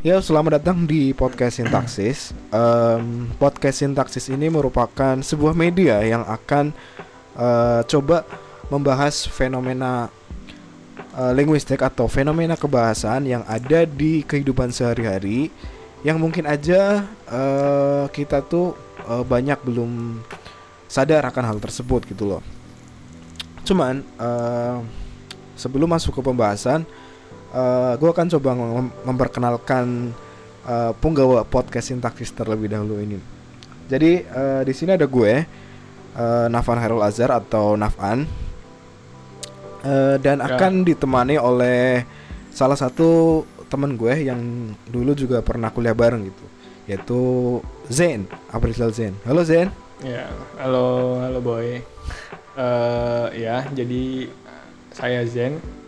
Ya, selamat datang di podcast Sintaksis. Um, podcast Sintaksis ini merupakan sebuah media yang akan uh, coba membahas fenomena uh, linguistik atau fenomena kebahasaan yang ada di kehidupan sehari-hari yang mungkin aja uh, kita tuh uh, banyak belum sadar akan hal tersebut gitu loh. Cuman uh, sebelum masuk ke pembahasan uh, eh, gue akan coba mem memperkenalkan uh, penggawa podcast sintaksis terlebih dahulu ini. Jadi uh, di sini ada gue, uh, Nafan Hairul Azhar atau Nafan, uh, dan ya. akan ditemani oleh salah satu teman gue yang dulu juga pernah kuliah bareng gitu, yaitu Zen, April Zen. Halo Zen. Ya, halo, halo boy. Uh, ya, jadi saya Zen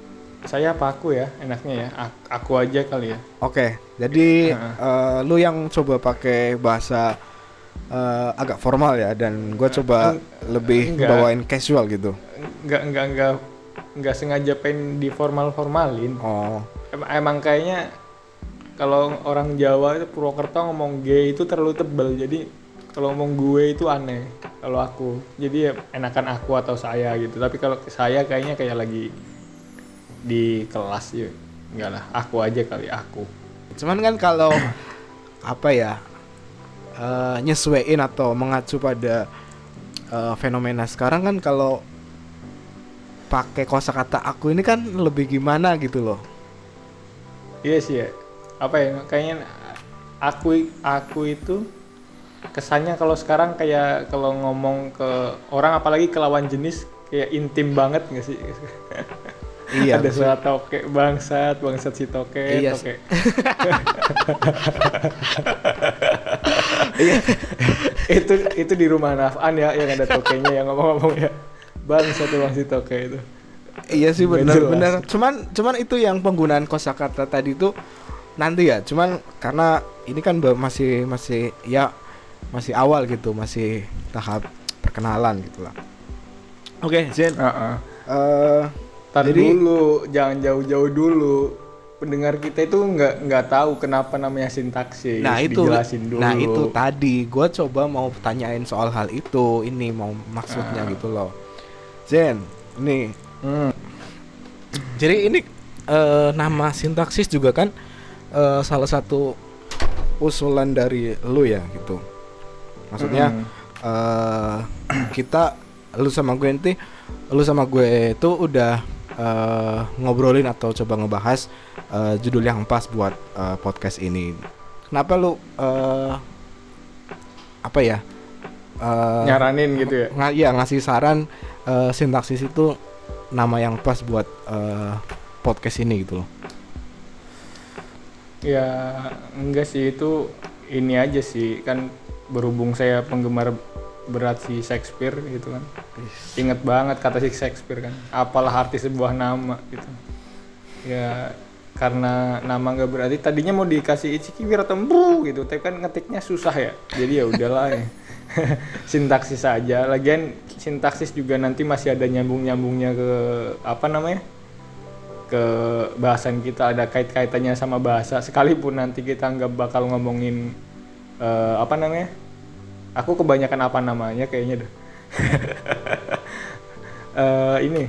saya apa aku ya enaknya ya. Aku aja kali ya. Oke okay, jadi uh. uh, lu yang coba pakai bahasa uh, agak formal ya dan gue coba uh, lebih enggak, bawain casual gitu. Enggak enggak enggak enggak sengaja pengen di formal formalin oh. Emang, emang kayaknya kalau orang Jawa itu Purwokerto ngomong G itu terlalu tebel jadi kalau ngomong gue itu aneh kalau aku. Jadi ya enakan aku atau saya gitu. Tapi kalau saya kayaknya kayak lagi di kelas ya enggak lah aku aja kali aku. Cuman kan kalau apa ya uh, nyesuaiin atau mengacu pada uh, fenomena sekarang kan kalau pakai kosakata aku ini kan lebih gimana gitu loh. Iya sih ya. Apa ya kayaknya aku aku itu kesannya kalau sekarang kayak kalau ngomong ke orang apalagi ke lawan jenis kayak intim banget gak sih Iya. Ada suara toke bangsat, bangsat si toke, iya. toke. iya. itu itu di rumah Nafan ya yang ada tokenya yang ngomong-ngomong ya. Bangsat bang si toke itu. Iya sih benar-benar. Cuman cuman itu yang penggunaan kosakata tadi itu nanti ya. Cuman karena ini kan masih masih ya masih awal gitu, masih tahap perkenalan gitulah. Oke, okay, Zen. Uh -uh. Uh, Tar Jadi, dulu, jangan jauh-jauh dulu. Pendengar kita itu nggak nggak tahu kenapa namanya sintaksis. Nah itu, dulu. nah itu tadi gue coba mau tanyain soal hal itu. Ini mau maksudnya uh. gitu loh. Zen, nih. Hmm. Jadi ini uh, nama sintaksis juga kan uh, salah satu usulan dari lu ya gitu. Maksudnya hmm. uh, kita lu sama gue nanti lu sama gue itu udah uh, ngobrolin atau coba ngebahas uh, judul yang pas buat uh, podcast ini. Kenapa lu uh, apa ya? Uh, Nyaranin gitu ya? Ng ya ngasih saran uh, sintaksis itu nama yang pas buat uh, podcast ini gitu loh. Ya enggak sih itu ini aja sih kan berhubung saya penggemar berat si Shakespeare gitu kan inget banget kata si Shakespeare kan apalah arti sebuah nama gitu. Ya karena nama nggak berarti tadinya mau dikasih Ichiki Wiratembu gitu tapi kan ngetiknya susah ya. Jadi ya udahlah ya. Sintaksis saja lagian sintaksis juga nanti masih ada nyambung nyambungnya ke apa namanya ke bahasan kita. Ada kait kaitannya sama bahasa. Sekalipun nanti kita nggak bakal ngomongin uh, apa namanya aku kebanyakan apa namanya kayaknya deh uh, ini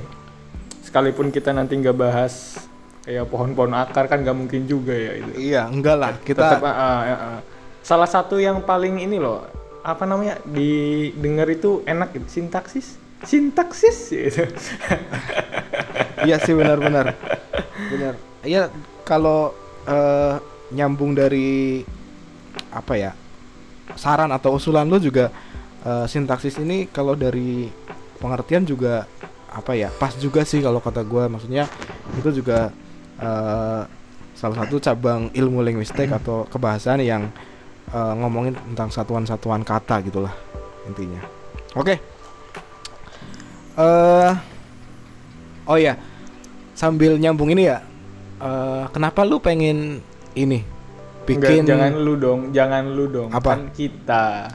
sekalipun kita nanti nggak bahas kayak pohon-pohon akar kan nggak mungkin juga ya itu. Iya enggak lah kita Tetap, uh, uh, uh. salah satu yang paling ini loh apa namanya didengar itu enak gitu sintaksis? Sintaksis gitu. Iya sih benar-benar benar. Iya kalau uh, nyambung dari apa ya saran atau usulan lo juga uh, sintaksis ini kalau dari pengertian juga apa ya pas juga sih kalau kata gue maksudnya itu juga uh, salah satu cabang ilmu linguistik atau kebahasaan yang uh, ngomongin tentang satuan-satuan kata gitulah intinya. Oke. Okay. uh, oh ya sambil nyambung ini ya uh, kenapa lu pengen ini bikin Enggak, jangan lu dong jangan lu dong. Apa? Kan kita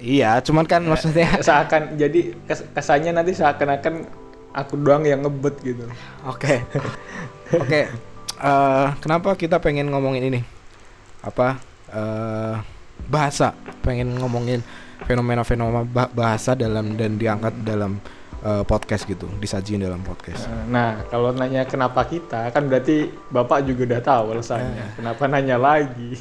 iya cuman kan maksudnya seakan jadi kesannya nanti seakan-akan aku doang yang ngebet gitu oke oke okay. uh, kenapa kita pengen ngomongin ini apa eh bahasa pengen ngomongin fenomena-fenomena ba- bahasa dalam dan diangkat dalam eh, podcast gitu disajiin dalam podcast Nah, kalau nanya kenapa kita, kan berarti Bapak juga udah tahu alasannya. Kenapa nanya lagi?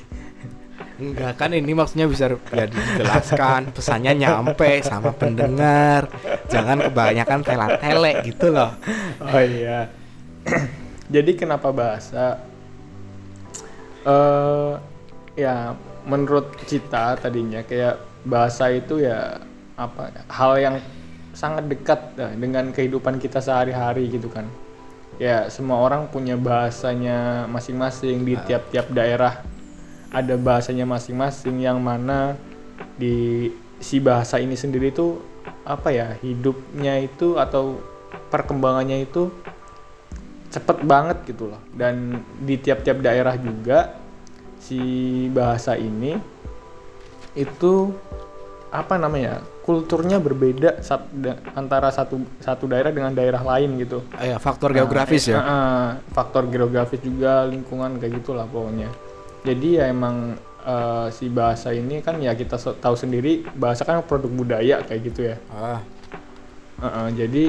Enggak kan ini maksudnya bisa ya dijelaskan pesannya nyampe sama pendengar jangan kebanyakan tele-tele gitu loh Oh iya. Jadi kenapa bahasa? eh ya menurut kita tadinya kayak bahasa itu ya apa hal yang sangat dekat dah dengan kehidupan kita sehari-hari gitu kan. Ya semua orang punya bahasanya masing-masing di tiap-tiap daerah ada bahasanya masing-masing yang mana di si bahasa ini sendiri tuh apa ya hidupnya itu atau perkembangannya itu cepet banget gitu loh. Dan di tiap-tiap daerah juga si bahasa ini itu apa namanya kulturnya berbeda sat- da- antara satu satu daerah dengan daerah lain gitu. Ya faktor geografis ya? Nah, eh, faktor geografis juga lingkungan kayak gitulah pokoknya jadi ya emang eh, si bahasa ini kan ya kita so- tahu sendiri bahasa kan produk budaya kayak gitu ya. Ah. Eh, eh, jadi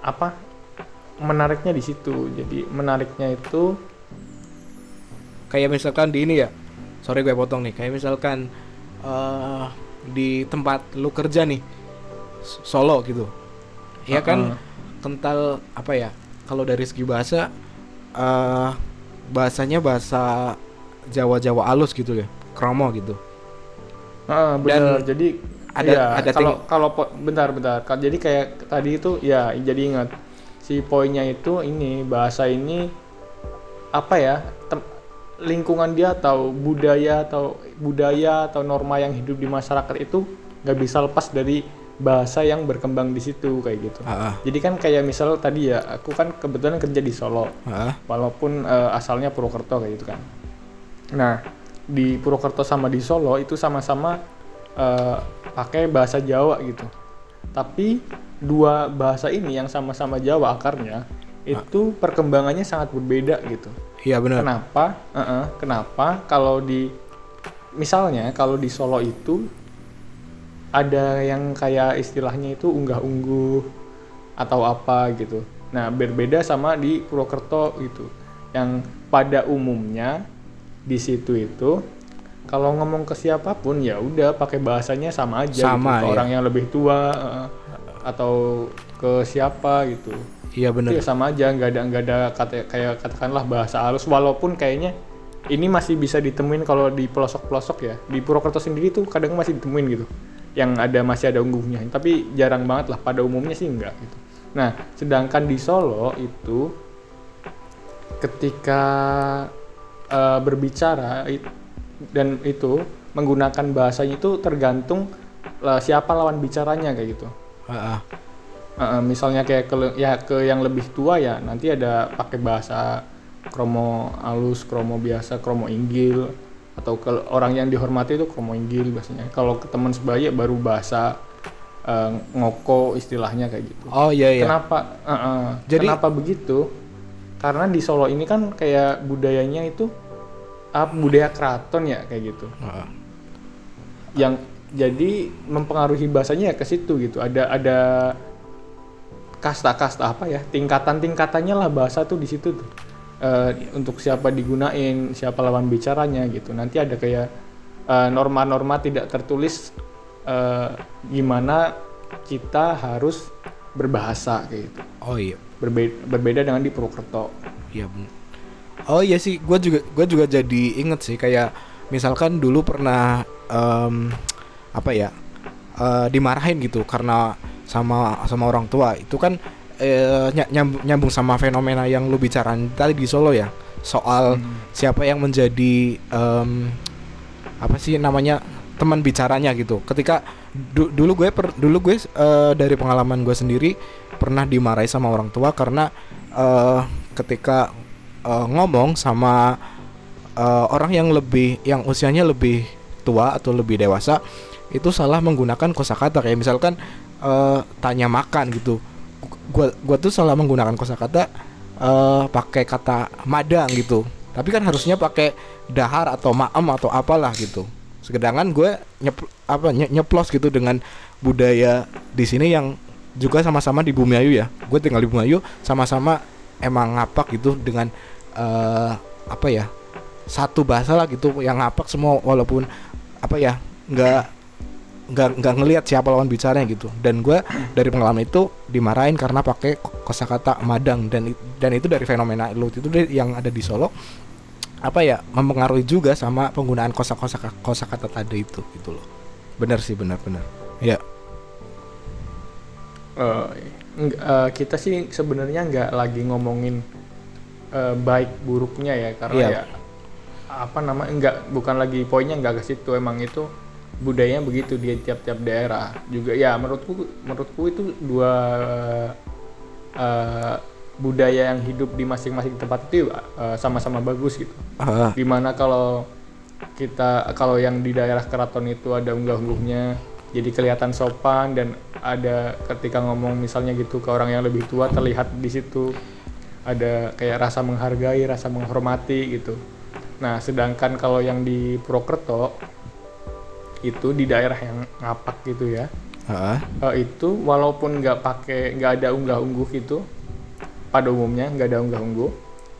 apa menariknya di situ. Jadi menariknya itu kayak misalkan di ini ya sorry gue potong nih kayak misalkan eh di tempat lu kerja nih Solo gitu. Ya kan? Heeh. kental apa ya kalau dari segi bahasa eh bahasanya bahasa Jawa-Jawa alus gitu ya kromo gitu Ah, benar. Jadi ada- iya, ada kalau ting- kalau po- bentar bentar. Jadi kayak tadi itu ya jadi ingat si poinnya itu ini bahasa ini apa ya tem- lingkungan dia atau budaya atau budaya atau norma yang hidup di masyarakat itu nggak bisa lepas dari bahasa yang berkembang di situ kayak gitu. ah, Jadi kan kayak misal tadi ya aku kan kebetulan kerja di Solo ah. walaupun eh, asalnya Purwokerto kayak gitu kan. Nah, di Purwokerto sama di Solo itu sama-sama eh, pakai bahasa Jawa gitu. Tapi dua bahasa ini yang sama-sama Jawa akarnya itu perkembangannya sangat berbeda gitu. iya benar Kenapa? Eh-eh, kenapa kalau di misalnya kalau di Solo itu ada yang kayak istilahnya itu unggah-ungguh atau apa gitu. Nah, berbeda sama di Purwokerto gitu. Yang pada umumnya di situ itu kalau ngomong ke siapa pun ya udah pakai bahasanya sama aja Sama, gitu. Ke ya. orang yang lebih tua eh, atau ke siapa gitu. Iya benar ya sama aja nggak ada nggak ada kata kayak katakanlah bahasa halus. Walaupun kayaknya ini masih bisa ditemuin kalau di pelosok-pelosok ya. Di Purwokerto sendiri tuh kadang masih ditemuin gitu. Yang ada masih ada ungguhnya. Tapi jarang banget lah pada umumnya sih enggak gitu. Nah sedangkan di Solo itu ketika eh, berbicara it- dan itu menggunakan bahasanya itu tergantung lah, siapa lawan bicaranya kayak gitu ah, ah. Uh, misalnya kayak ke ya ke yang lebih tua ya nanti ada pakai bahasa kromo alus, kromo biasa, kromo inggil atau ke orang yang dihormati itu kromo inggil biasanya. Kalau ke teman sebaya baru bahasa uh, ngoko istilahnya kayak gitu. oh iya iya Kenapa? uh, uh, Jadi- kenapa begitu? Karena di Solo ini kan kayak budayanya itu uh, budaya keraton ya kayak gitu. Ah. yang jadi mempengaruhi bahasanya ya ke situ gitu. Ada ada kasta-kasta apa ya tingkatan-tingkatannya lah bahasa tuh di situ tuh. Eh, untuk siapa digunain siapa lawan bicaranya gitu. Nanti ada kayak eh, norma-norma tidak tertulis eh, gimana kita harus berbahasa kayak gitu. Oh iya berbeda, berbeda dengan di Purwokerto Iya bener. Oh iya sih, gue juga gue juga jadi inget sih kayak misalkan dulu pernah em, apa ya eh, dimarahin gitu karena sama sama orang tua itu kan eh, ny- nyambung, nyambung sama fenomena yang lu bicarain tadi di Solo ya soal siapa yang menjadi em, apa sih namanya teman bicaranya gitu. Ketika du- dulu gue per, dulu gue eh, dari pengalaman gue sendiri pernah dimarahi sama orang tua karena eh, ketika eh, ngomong sama eh, orang yang lebih yang usianya lebih tua atau lebih dewasa itu salah menggunakan kosakata kayak misalkan eh, tanya makan gitu. Gua gua tuh salah menggunakan kosakata eh pakai kata madang gitu. Tapi kan harusnya pakai dahar atau maem atau apalah gitu. Sedangkan gue nyep, apa nye- nyeplos gitu dengan budaya di sini yang juga sama-sama di Bumiayu ya. Gue tinggal di Bumiayu sama-sama emang ngapak gitu dengan eh apa ya? satu bahasa lah gitu yang ngapak semua walaupun apa ya nggak nggak nggak ngelihat siapa lawan bicaranya gitu dan gue dari pengalaman itu dimarahin karena pakai ko- kosakata madang dan dan itu dari fenomena lu itu yang ada di Solo apa ya mempengaruhi juga sama penggunaan kosa kosa kosakata tadi itu gitu loh benar sih benar benar ya Eh, eng- eh, kita sih sebenarnya nggak lagi ngomongin eh, baik buruknya ya karena Iya. ya apa nama enggak bukan lagi poinnya nggak ke situ emang itu budayanya begitu di tiap-tiap daerah. Juga ya menurutku menurutku itu dua eh, budaya yang hidup di masing-masing tempat itu sama-sama bagus gitu. Ah, di mana kalau kita kalau yang di daerah keraton itu ada unggah-ungguhnya jadi kelihatan sopan dan ada ketika ngomong misalnya gitu ke orang yang lebih tua terlihat di situ ada kayak rasa menghargai rasa menghormati gitu. Nah sedangkan kalau yang di Purwokerto itu di daerah yang ngapak gitu ya. Eh, itu walaupun nggak pakai nggak ada unggah-ungguh itu pada umumnya nggak ada unggah-ungguh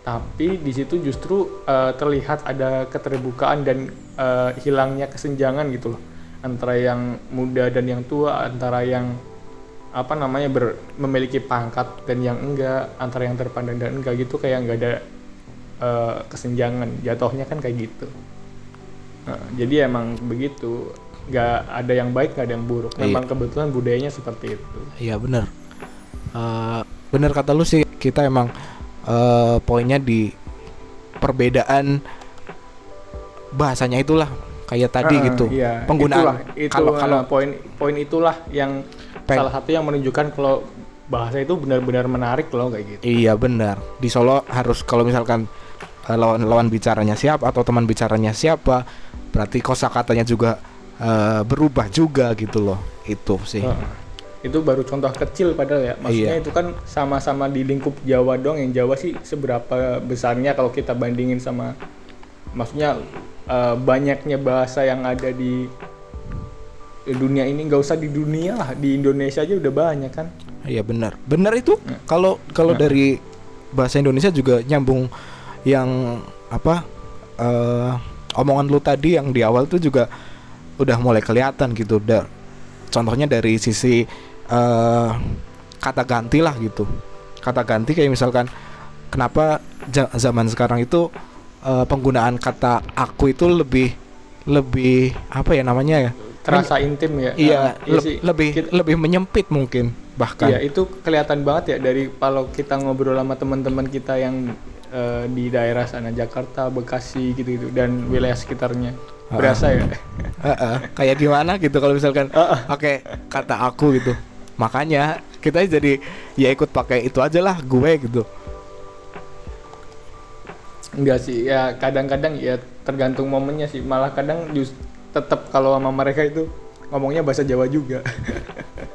tapi di situ justru eh, terlihat ada keterbukaan dan eh, hilangnya kesenjangan gitu loh antara yang muda dan yang tua antara yang apa namanya ber, memiliki pangkat dan yang enggak antara yang terpandang dan enggak gitu kayak nggak ada eh, kesenjangan. Jatuhnya kan kayak gitu. Nah, jadi emang begitu. Nggak ada yang baik nggak ada yang buruk. Iya. memang kebetulan budayanya seperti itu. Iya benar. Eh, benar kata lu sih kita emang eh, poinnya di perbedaan bahasanya itulah kayak tadi Ah, gitu iya. penggunaan kalau eh, kalau poin poin itulah yang Peng- salah satu yang menunjukkan kalau bahasa itu benar-benar menarik loh kayak gitu Iya benar. Di Solo harus kalau misalkan eh, lawan lawan bicaranya siapa atau teman bicaranya siapa, berarti kosakatanya juga eh, berubah juga gitu loh. Itu sih. Heeh. itu baru contoh kecil padahal ya maksudnya Iya. itu kan sama-sama di lingkup Jawa dong yang Jawa sih seberapa besarnya kalau kita bandingin sama maksudnya eh, banyaknya bahasa yang ada di dunia ini nggak usah di dunia lah di Indonesia aja udah banyak kan Iya benar. Benar itu. Nah. Kalau kalau Nah. dari bahasa Indonesia juga nyambung yang apa eh omongan lu tadi yang di awal tuh juga udah mulai kelihatan gitu. Da, contohnya dari sisi eh kata ganti lah gitu. Kata ganti kayak misalkan kenapa zaman sekarang itu eh, penggunaan kata aku itu lebih lebih apa ya namanya ya? terasa intim ya Iya, Eh, leb- sih. lebih Kita- lebih menyempit mungkin bahkan. Iya itu kelihatan banget ya dari kalau kita ngobrol sama teman-teman kita yang eh, di daerah sana Jakarta, Bekasi gitu-gitu dan wilayah sekitarnya Ah. berasa ya. Heeh, kayak gimana gitu kalau misalkan Heeh. pakai kata aku gitu. Makanya kita jadi ya ikut pakai itu aja lah gue gitu. Enggak sih ya kadang-kadang ya tergantung momennya sih. Malah kadang just tetap kalau sama mereka itu ngomongnya bahasa Jawa juga.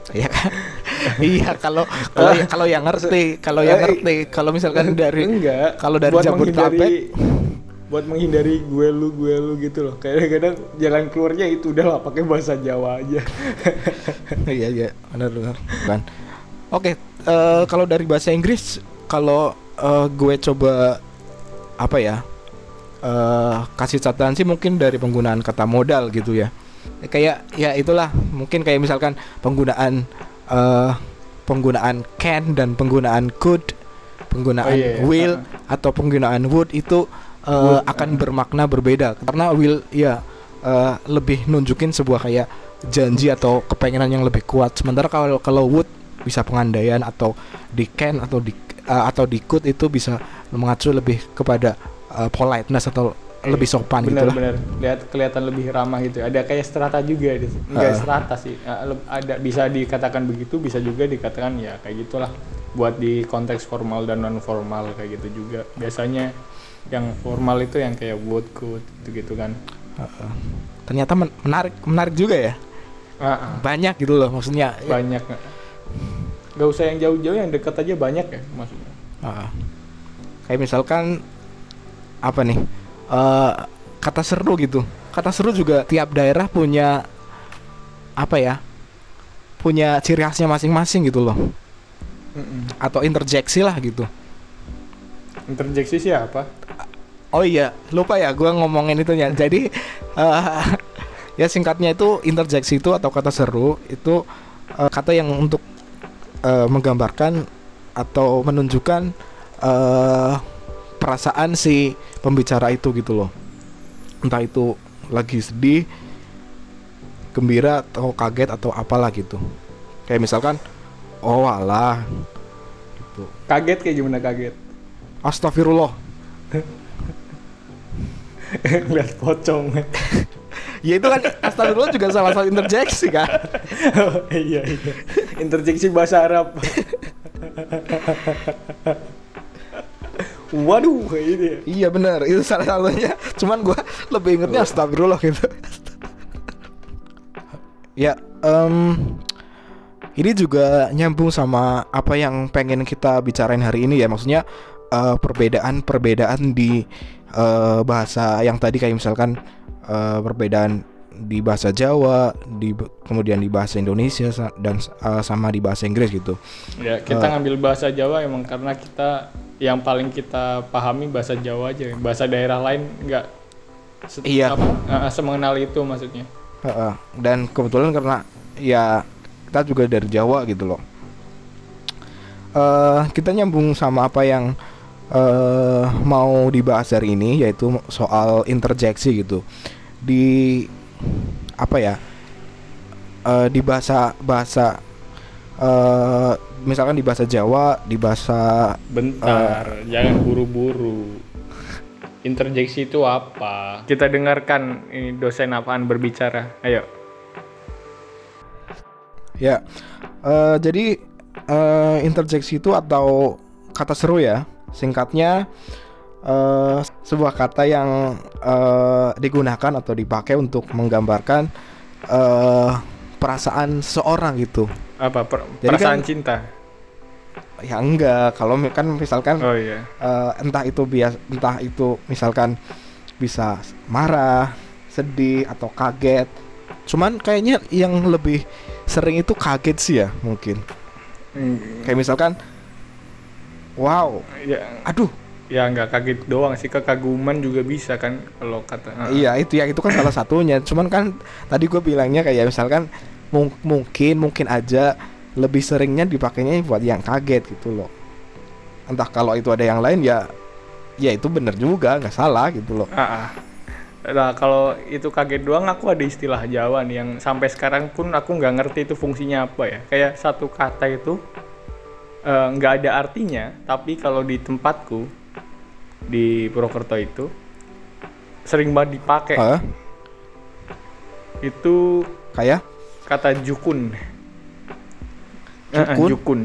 Iya kan? iya kalau kalau kalau yang ngerti, kalau yang ngerti, kalau misalkan dari enggak. kalau dari Jabodetabek buat menghindari gue lu gue lu gitu loh. Kadang-kadang jalan keluarnya itu udah lah pakai bahasa Jawa aja. Iya iya. Benar benar. Kan. Oke, eh, kalau dari bahasa Inggris kalau eh, gue coba apa ya? eh kasih catatan sih mungkin dari penggunaan kata modal gitu ya. Kayak ya itulah mungkin kayak misalkan penggunaan eh penggunaan can dan penggunaan could, penggunaan Oh, iya, iya. will Uh-uh. atau penggunaan would itu eh, Would, akan uh. bermakna berbeda karena will ya eh, lebih nunjukin sebuah kayak janji atau kepengenan yang lebih kuat sementara kalau kalau would bisa pengandaian atau di can atau di eh, atau di could itu bisa mengacu lebih kepada eh, politeness atau lebih sopan gitu lah. benar-benar lihat kelihatan lebih ramah gitu ada kayak strata juga enggak Ah. strata sih leb- ada bisa dikatakan begitu bisa juga dikatakan ya kayak gitulah buat di konteks formal dan non formal kayak gitu juga biasanya yang formal itu yang kayak would could gitu gitu kan Heeh. Ternyata men- menarik menarik juga ya. Ah, ah, Banyak gitu loh maksudnya. banyak nggak usah yang jauh-jauh yang dekat aja banyak ya maksudnya Heeh. Kayak misalkan apa nih eh, kata seru gitu. Kata seru juga tiap daerah punya apa ya punya ciri khasnya masing-masing gitu loh. Mm-mm. atau interjeksi lah gitu. Interjeksi siapa? Oh iya lupa ya gua ngomongin itunya jadi eh, ya singkatnya itu interjeksi itu atau kata seru itu eh, kata yang untuk eh, menggambarkan atau menunjukkan eh, perasaan si pembicara itu gitu loh. Entah itu lagi sedih gembira atau kaget atau apalah gitu. Kayak misalkan oh alah gitu. Kaget kayak gimana kaget? Astagfirullah. Lihat pocong. Ya itu kan astagfirullah juga salah satu interjeksi kan? Oh, iya iya. Interjeksi bahasa Arab waduh ini. Ya. iya benar. Itu salah satunya. Cuman gua lebih ingetnya astagfirullah gitu. Ya em, ini juga nyambung sama apa yang pengen kita bicarain hari ini ya. Maksudnya eh, perbedaan-perbedaan di eh, bahasa yang tadi kayak misalkan eh, perbedaan di bahasa Jawa, di kemudian di bahasa Indonesia dan eh, sama di bahasa Inggris gitu. ya kita ngambil bahasa Jawa emang karena kita yang paling kita pahami bahasa Jawa aja bahasa daerah lain nggak Iya. apa, eh, semengenal itu maksudnya Heeh. Dan kebetulan karena ya kita juga dari Jawa gitu loh. eh kita nyambung sama apa yang eh mau dibahas hari ini yaitu soal interjeksi gitu. Di apa ya? eh di bahasa bahasa eh misalkan di bahasa Jawa, di bahasa Bentar, jangan buru-buru. Interjeksi itu apa? Kita dengarkan ini dosen apaan berbicara. Ayo. Ya, eh, jadi eh, interjeksi itu atau kata seru ya, singkatnya eh, sebuah kata yang eh, digunakan atau dipakai untuk menggambarkan eh, perasaan seorang gitu. Apa? Per- Jadi perasaan kan- cinta. Ya enggak, kalau kan misalkan Oh iya. eh, entah itu bias, entah itu misalkan bisa marah, sedih atau kaget. Cuman kayaknya yang lebih sering itu kaget sih ya mungkin. Hmm, Kayak misalkan wow, ya, aduh, ya nggak kaget doang sih kekaguman juga bisa kan kalau kata. Ah. iya itu ya itu kan salah satunya. Cuman kan tadi gue bilangnya kayak misalkan mung- mungkin mungkin aja lebih seringnya dipakainya buat yang kaget gitu loh. Entah kalau itu ada yang lain ya ya itu bener juga nggak salah gitu loh. Ah, ah. Nah kalau itu kaget doang aku ada istilah Jawa nih yang sampai sekarang pun aku nggak ngerti itu fungsinya apa ya. Kayak satu kata itu eh, nggak ada artinya, tapi kalau di tempatku di Purwokerto itu sering banget dipakai. Hah? Itu Kayak kata jukun. Eh, Jukun? jukun.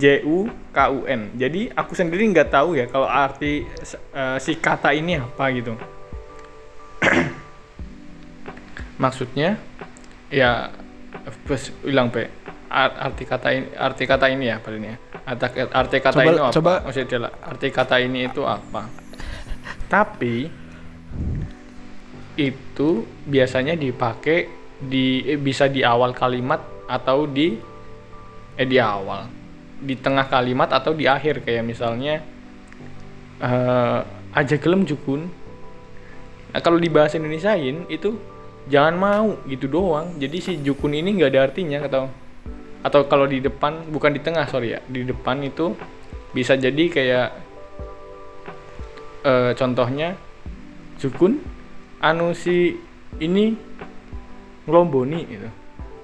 J U K U N. Jadi aku sendiri nggak tahu ya kalau arti eh, si kata ini apa gitu. Maksudnya ya bes ulang pe Ar- arti kata ini arti kata ini ya paling ya arti, arti kata Coba- ini apa coba- maksudnya arti kata ini itu apa tapi itu biasanya dipakai di eh, bisa di awal kalimat atau di eh di awal. Di tengah kalimat atau di akhir kayak misalnya eh aja gelem jukun. Nah kalau di bahasa Indonesiain itu jangan mau gitu doang. Jadi si jukun ini nggak ada artinya atau atau kalau di depan bukan di tengah sorry ya di depan itu bisa jadi kayak eh, contohnya jukun anu si ini ngelomboni gitu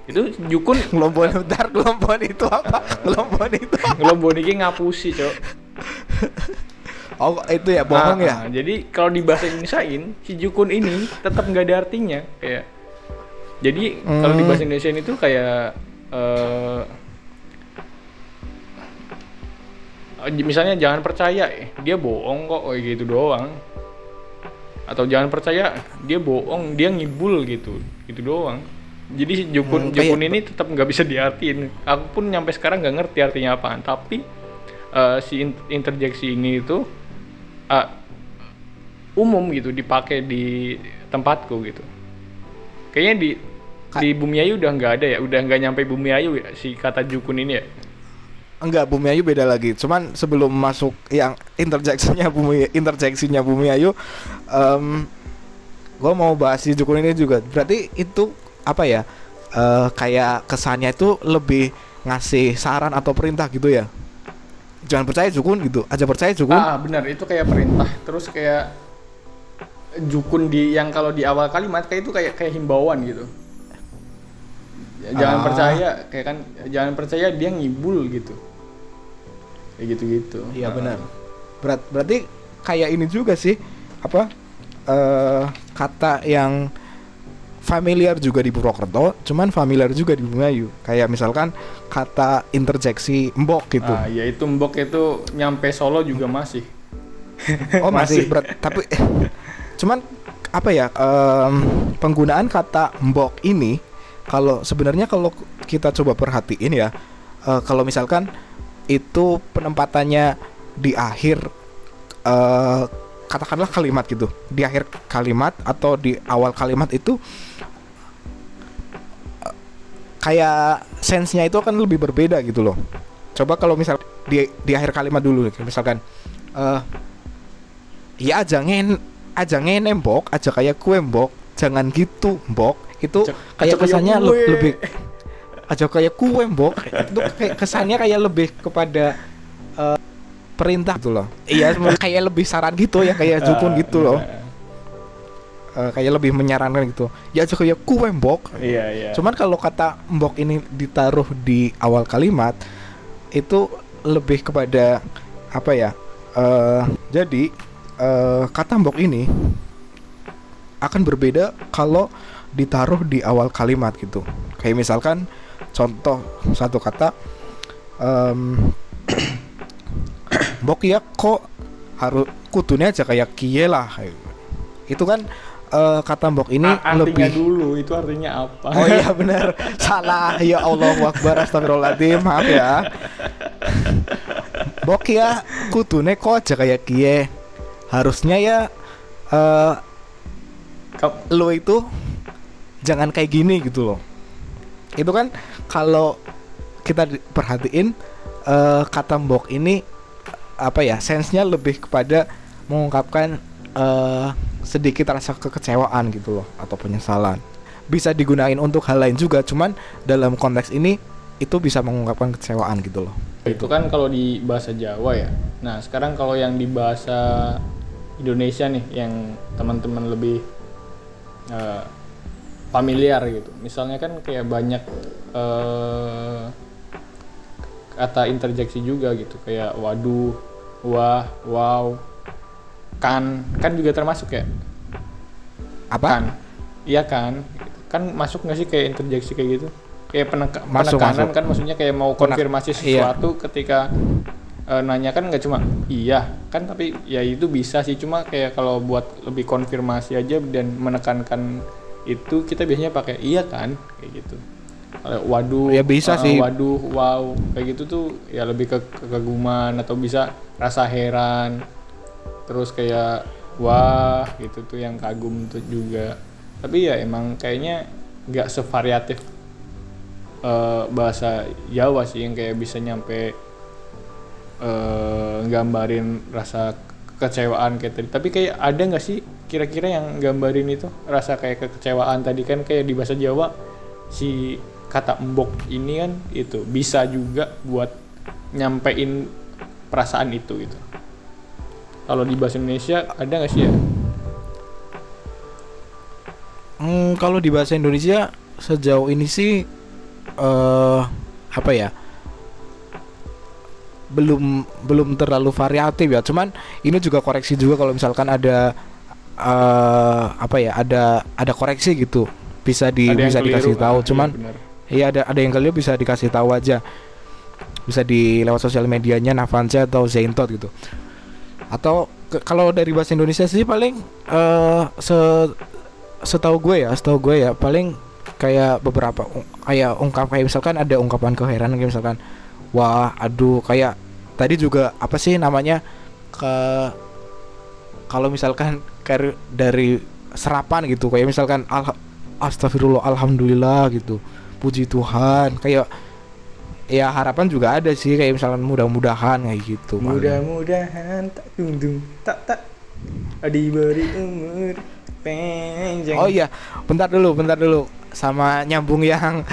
itu jukun ngelombon bentar ngelombon itu apa? ngelombon itu apa? ngelomboni ki ngapusi cok Oh itu ya bohong Ah, ya? ah. jadi kalau di bahasa Indonesiain si jukun ini tetap nggak ada artinya kayak jadi kalau di Hmm. bahasa Indonesia itu kayak eh eh, misalnya jangan percaya eh, dia bohong kok kayak gitu doang atau jangan percaya dia bohong dia ngibul gitu gitu doang jadi jukun Hmm, kayak- jukun ini tetap nggak bisa diartiin. Aku pun nyampe sekarang nggak ngerti artinya apaan. Tapi eh, si in- interjeksi ini itu ah, umum gitu dipakai di tempatku gitu. Kayaknya di Ka- di Bumi Ayu udah nggak ada ya? Udah nggak nyampe Bumi Ayu ya si kata jukun ini ya? Enggak, Bumi Ayu beda lagi. Cuman sebelum masuk yang interjeksinya Bumi interjeksinya Bumi Ayu, em gue mau bahas si Jukun ini juga. Berarti itu apa ya? eh kayak kesannya itu lebih ngasih saran atau perintah gitu ya. Jangan percaya Jukun gitu. Aja percaya Jukun. ah benar itu kayak perintah terus kayak jukun di yang kalau di awal kalimat kayak itu kayak kayak himbauan gitu Ya, jangan Ah. percaya kayak kan jangan percaya dia ngibul gitu kayak gitu gitu Iya benar. Berat berarti kayak ini juga sih apa eh kata yang familiar juga di Purwokerto, cuman familiar juga di Bumayu. Kayak misalkan kata interjeksi mbok gitu. ah ya itu mbok itu nyampe Solo juga masih oh masih, masih. berat, tapi cuman apa ya em, penggunaan kata mbok ini kalau sebenarnya kalau kita coba perhatiin ya eh, kalau misalkan itu penempatannya di akhir eh, katakanlah kalimat gitu. Di akhir kalimat atau di awal kalimat itu eh, kayak sense-nya itu akan lebih berbeda gitu loh. Coba kalau misal di di akhir kalimat dulu misalkan eh ya aja ngen aja ngene mbok aja kayak kue mbok jangan gitu mbok itu Aja- kayak aja kesannya kue. lebih aja kayak kue mbok itu kayak kesannya kayak lebih kepada perintah gitu loh iya kayak lebih saran gitu ya kayak jukun Ah, gitu loh. Eh, kayak lebih menyarankan gitu ya kayak kue mbok iya iya Cuman kalau kata mbok ini ditaruh di awal kalimat itu lebih kepada apa ya? eh jadi eh, kata mbok ini akan berbeda kalau ditaruh di awal kalimat gitu. Kayak misalkan contoh satu kata em mbok ya kok harus kutunya aja kayak kie lah. Itu kan eh, kata mbok ini A- artinya lebih dulu itu artinya apa Oh iya benar. Salah. Ya Allah Akbar Astagfirullahaladzim. Maaf ya. Bok ya kutune kok aja kayak kie. Harusnya ya eh Kau- lo itu jangan kayak gini gitu loh. Itu kan kalau kita perhatiin eh kata mbok ini apa ya sense-nya lebih kepada mengungkapkan eh sedikit rasa kekecewaan gitu loh atau penyesalan. Bisa digunain untuk hal lain juga, cuman dalam konteks ini itu bisa mengungkapkan kecewaan gitu loh. itu kan kalau di bahasa Jawa ya nah sekarang kalau yang di bahasa Indonesia nih yang teman-teman lebih eh, familiar gitu misalnya kan kayak banyak eh, kata interjeksi juga gitu kayak waduh wah wow kan kan juga termasuk ya Apa? kan iya kan kan masuk nggak sih kayak interjeksi kayak gitu kayak peneka- Masuk, penekanan masuk. kan maksudnya kayak mau Penek- konfirmasi iya. sesuatu ketika eh, nanya kan nggak cuma iya kan tapi ya itu bisa sih cuma kayak kalau buat lebih konfirmasi aja dan menekankan itu kita biasanya pakai iya kan kayak gitu waduh Ya bisa eh, sih. waduh wow. Kayak gitu tuh ya lebih ke kekaguman atau bisa rasa heran. Terus kayak wah gitu tuh yang kagum tuh juga. Tapi ya emang kayaknya nggak sevariatif eh, bahasa Jawa sih yang kayak bisa nyampe eh, gambarin rasa kekecewaan kayak tadi. Tapi kayak ada nggak sih kira-kira yang gambarin itu? Rasa kayak kekecewaan tadi kan kayak di bahasa Jawa si kata embok ini kan itu bisa juga buat nyampein perasaan itu gitu kalau di bahasa Indonesia ada nggak sih ya Hmm, kalau di bahasa Indonesia sejauh ini sih eh apa ya? Belum belum terlalu variatif ya. Cuman ini juga koreksi juga kalau misalkan ada eh apa ya? Ada ada koreksi gitu. Bisa di Ada bisa dikasih tahu. Ah, iya Cuman benar. Iya ada ada yang kalian bisa dikasih tahu aja. Bisa di lewat sosial medianya Navanza atau Zaintot gitu. Atau ke- kalau dari bahasa Indonesia sih paling eh se setahu gue ya, setahu gue ya paling kayak beberapa kayak ungkap kayak misalkan ada ungkapan keheranan kayak misalkan wah aduh kayak tadi juga apa sih namanya ke kalau misalkan dari serapan gitu kayak misalkan al astagfirullah alhamdulillah gitu puji Tuhan kayak ya harapan juga ada sih kayak misalkan mudah-mudahan kayak gitu. Mudah-mudahan tak tungtung tak tak diberi umur panjang. oh iya bentar dulu bentar dulu sama nyambung yang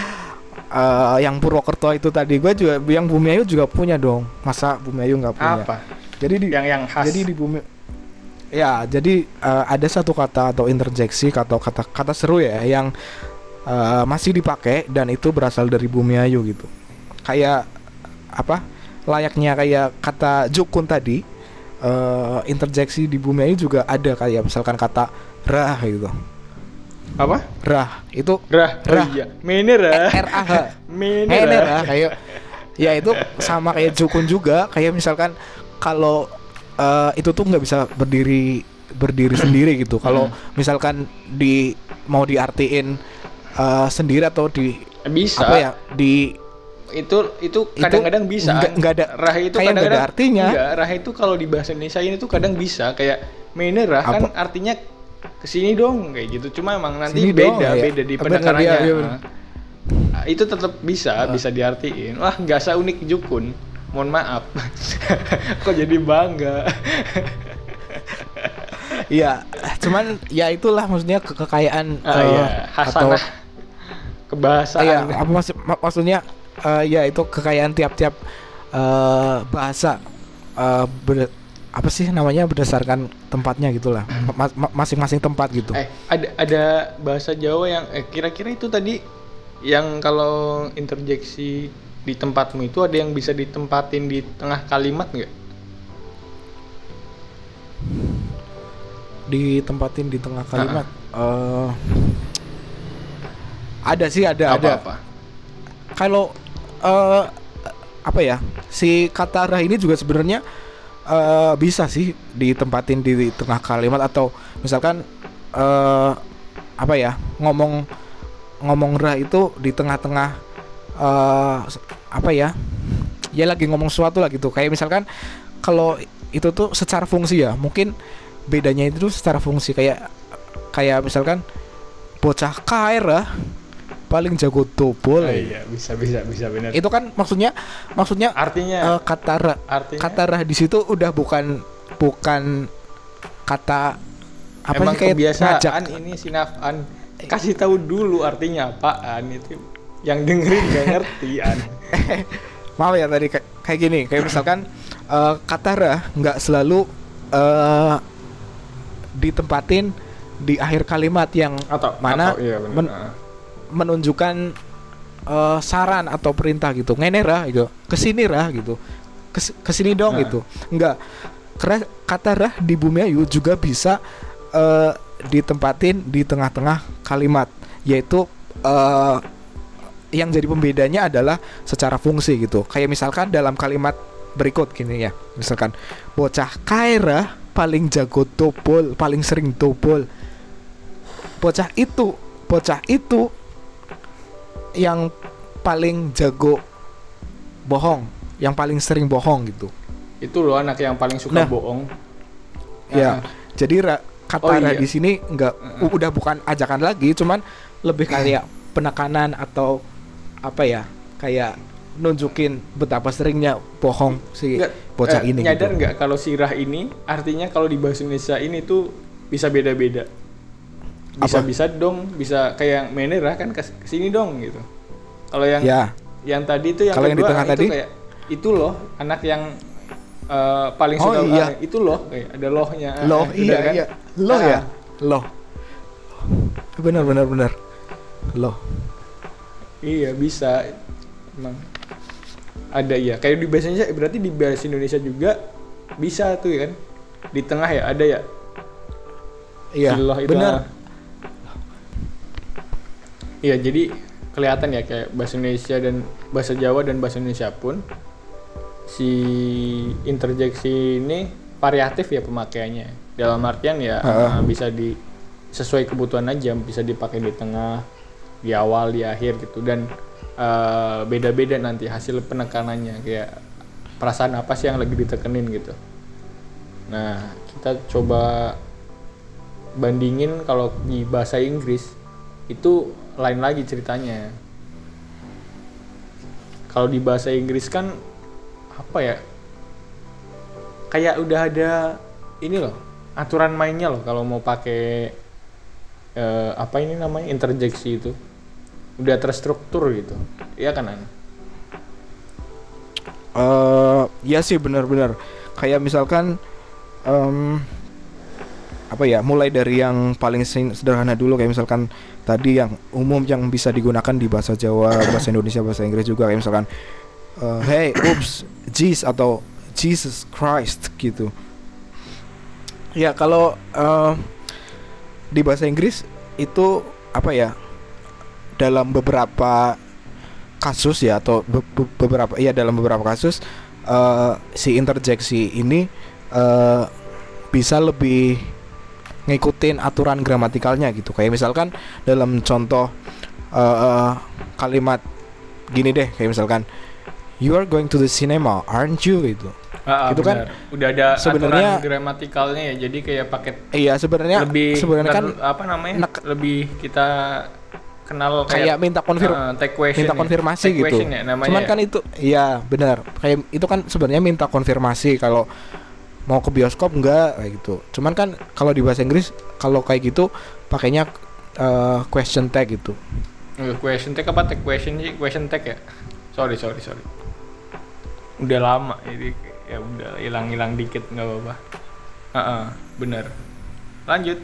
eh, yang Purwokerto itu tadi gue juga yang Bumi Ayu juga punya dong masa Bumi Ayu nggak punya Apa? jadi di Yang yang khas. jadi di Bumi ya jadi eh, ada satu kata atau interjeksi atau kata kata seru ya yang eh, masih dipakai dan itu berasal dari Bumi Ayu gitu kayak apa layaknya kayak kata Jukun tadi eh, interjeksi di Bumi Ayu juga ada kayak misalkan kata rah gitu apa? rah itu Rah. Rah. Oh iya. Rah. R A H kayak ya itu sama kayak Jukun juga kayak misalkan kalau eh, itu tuh nggak bisa berdiri berdiri sendiri gitu kalau misalkan di mau diartiin eh, sendiri atau di Bisa. apa ya di itu itu kadang-kadang bisa. nggak- ada- rah itu kayak nggak ada kadang-kadang artinya. enggak, rah itu kalau di bahasa Indonesia ini tuh kadang bisa. Kayak mene rah kan artinya ke sini dong kayak gitu. Cuma emang nanti Sini dong, beda ya. beda di penekarannya iya, iya, bener. Nah, itu tetap bisa bisa diartiin. Wah nggak unik jukun. Mohon maaf. Kok jadi bangga? Ya cuman ya itulah maksudnya ke- kekayaan ah, eh, iya. atau kebahasaan Iya, apa maksud mak- maksudnya eh, ya itu kekayaan tiap-tiap eh, bahasa eh, ber- apa sih namanya berdasarkan tempatnya gitulah ma- masing-masing tempat gitu. Eh, ada ada bahasa Jawa yang eh, kira-kira itu tadi yang kalau interjeksi di tempatmu itu ada yang bisa ditempatin di tengah kalimat nggak? Ditempatin di tengah kalimat. eh, ada sih ada ada. Apa-apa? Kalau eh, apa ya si kata rah ini juga sebenarnya eh, bisa sih ditempatin di tengah kalimat atau misalkan eh, apa ya ngomong ngomong rah itu di tengah-tengah eh, apa ya ya lagi ngomong sesuatu lah gitu kayak misalkan kalau itu tuh secara fungsi ya mungkin bedanya itu tuh secara fungsi kayak kayak misalkan bocah kaira paling jago dobol Oh, iya, bisa bisa bisa benar. itu kan maksudnya maksudnya Artinya eh, kata ra, artinya kata rah di situ udah bukan bukan kata apa emang sih kayak kebiasaan ngajak. ini sinafan kasih tahu dulu artinya apaan itu yang dengerin gak ngerti an maaf ya tadi kayak, kayak gini kayak misalkan eh, kata rah nggak selalu eh, ditempatin di akhir kalimat yang atau Mana atau, iya benar. men- Ah. Menunjukkan eh, saran atau perintah gitu. Ngene rah gitu. Ke sini rah gitu. Kes, ke sini dong Nah. gitu. Enggak. Karena kata rah di bumi ayu juga bisa eh, ditempatin di tengah-tengah kalimat. Yaitu eh, yang jadi pembedanya adalah secara fungsi gitu. Kayak misalkan dalam kalimat berikut gini ya. Misalkan bocah kaira paling jago topol paling sering topol. Bocah itu bocah itu yang paling jago bohong yang paling sering bohong gitu itu loh anak yang paling suka Nah. bohong ya Ah. jadi ra- kata Oh, iya. di sini nggak u- udah bukan ajakan lagi cuman lebih kayak penekanan atau apa ya kayak nunjukin betapa seringnya bohong si Nggak, bocah eh, ini nyadar gitu. nggak kalau sirah ini artinya kalau di bahasa Indonesia ini tuh bisa beda-beda bisa. Apa? bisa dong bisa kayak menerah kan kes- ke sini dong gitu. Kalau yang ya. yang tadi itu yang Kalau yang di kedua, tengah itu tadi? kayak itu loh anak yang eh, paling Oh, suka iya. ah, itu loh kayak ada lohnya. Loh udah iya kan? iya. Loh Ah, ya loh. Benar benar benar. Loh. Iya bisa. Emang ada ya kayak di bahasa Indonesia berarti di bahasa Indonesia juga bisa tuh ya kan? Di tengah ya ada ya? Iya benar. ah. Iya, jadi kelihatan ya kayak bahasa Indonesia dan bahasa Jawa dan bahasa Indonesia pun si interjeksi ini variatif ya pemakaiannya. Dalam artian ya eh, bisa di sesuai kebutuhan aja, bisa dipakai di tengah, di awal, di akhir gitu dan eh, beda-beda nanti hasil penekanannya kayak perasaan apa sih yang lagi ditekenin gitu. Nah, kita coba bandingin kalau di bahasa Inggris itu lain lagi ceritanya. Kalau di bahasa Inggris kan apa ya kayak udah ada ini loh aturan mainnya loh kalau mau pakai eh, apa ini namanya interjeksi itu. Udah terstruktur gitu iya kan An? eh ya sih benar-benar. Kayak misalkan em, apa ya mulai dari yang paling sederhana dulu kayak misalkan tadi yang umum yang bisa digunakan di bahasa Jawa bahasa Indonesia bahasa Inggris juga kayak misalkan eh, hey oops jeez atau Jesus Christ gitu. Ya kalau eh, di bahasa Inggris itu apa ya dalam beberapa kasus ya atau be- be- beberapa ya dalam beberapa kasus eh, si interjeksi ini eh, bisa lebih ngikutin aturan gramatikalnya gitu kayak misalkan dalam contoh eh, kalimat gini deh kayak misalkan you are going to the cinema aren't you gitu Ah, ah, Itu kan udah ada sebenarnya- aturan gramatikalnya ya jadi kayak paket iya sebenarnya lebih sebenarnya kan apa namanya nek- lebih kita kenal kayak minta konfir Ah, take question minta ya. konfirmasi Take gitu. ya, namanya Cuman ya. kan itu iya benar. Kayak itu kan sebenarnya minta konfirmasi kalau mau ke bioskop enggak kayak gitu. Cuman kan kalau di bahasa Inggris kalau kayak gitu pakainya eh, question tag gitu. Eh, question tag apa take question sih question tag ya sorry sorry sorry udah lama jadi ya udah hilang hilang dikit nggak apa-apa Ah, ah, bener lanjut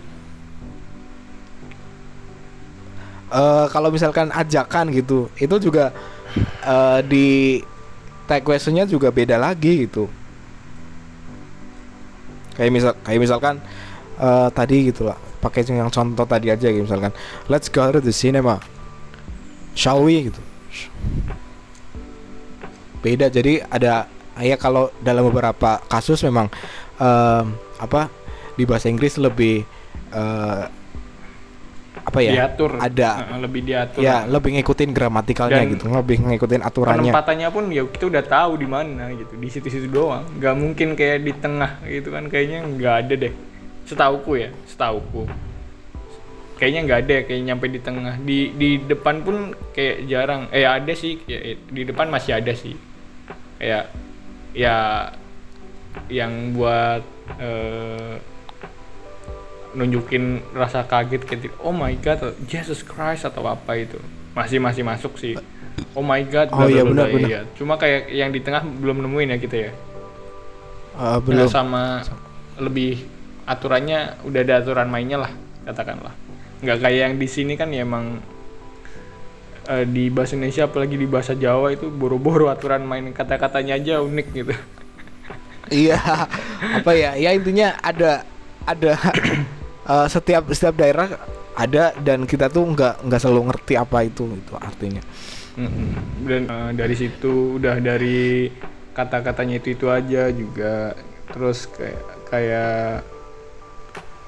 Eh kalau misalkan ajakan gitu, itu juga eh, di tag questionnya juga beda lagi gitu. Kayak misal kayak misalkan eh, tadi gitu lah, pakai yang contoh tadi aja gitu misalkan, let's go to the cinema, shall we gitu. Beda jadi ada ya kalau dalam beberapa kasus memang em, apa di bahasa Inggris lebih eh, apa ya diatur. ada. Lebih diatur. Ya lebih ngikutin gramatikalnya Dan gitu lebih ngikutin aturannya. penempatannya pun ya kita udah tahu di mana gitu di situ-situ doang. Nggak mungkin kayak di tengah gitu kan kayaknya nggak ada deh. Setauku ya setauku. Kayaknya nggak ada kayak nyampe di tengah. Di di depan pun kayak jarang. Eh ada sih di depan masih ada sih. Kayak ya yang buat eh, nunjukin rasa kaget gitu. Oh my god atau Jesus Christ atau apa itu. Masih masih masuk sih. Oh my god Oh iya, bla, benar, benar. iya. cuma kayak yang di tengah belum nemuin ya kita ya. Eh, Nah, belum. sama lebih aturannya udah ada aturan mainnya lah katakanlah. Nggak kayak yang di sini kan ya emang eh, di bahasa Indonesia apalagi di bahasa Jawa itu boro-boro aturan main kata-katanya aja unik gitu. Iya apa ya? Ya intinya ada ada eh, setiap setiap daerah ada dan kita tuh nggak nggak selalu ngerti apa itu itu artinya. Mm-mm. dan eh, dari situ udah dari kata-katanya itu itu aja juga. Terus kayak kayak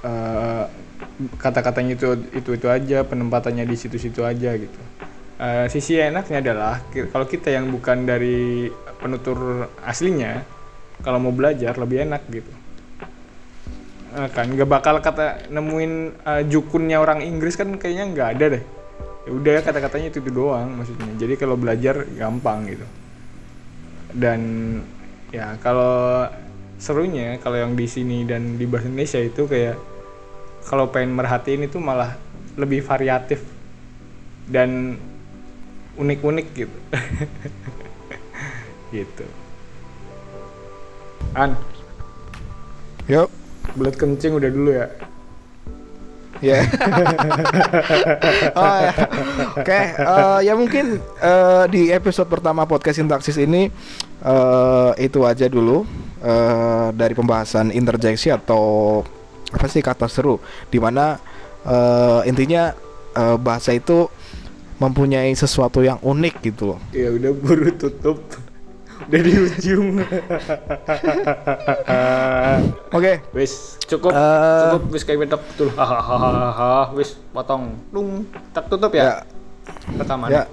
eh, kata-katanya itu itu itu aja penempatannya di situ-situ aja gitu. Eh, sisi enaknya adalah kalau kita yang bukan dari penutur aslinya kalau mau belajar lebih enak gitu Eh, kan nggak bakal kata nemuin eh, jukunnya orang Inggris kan kayaknya nggak ada deh. Ya udah kata-katanya itu, itu doang maksudnya. Jadi kalau belajar gampang gitu. Dan ya kalau serunya kalau yang di sini dan di bahasa Indonesia itu kayak kalau pengen merhatiin itu malah lebih variatif dan unik-unik gitu. Gitu. An. Yuk belut kencing udah dulu ya? Ya. Oh, ya. oke eh, ya mungkin eh, di episode pertama podcast sintaksis ini eh, itu aja dulu eh, dari pembahasan interjeksi atau apa sih kata seru di mana eh, intinya eh, bahasa itu mempunyai sesuatu yang unik gitu loh. Ya udah buru tutup udah di ujung. Oke. Wis cukup. Eh. cukup wis kayak betok betul. Hahaha wis potong. Dung tak tutup ya? Ya. Rekaman ya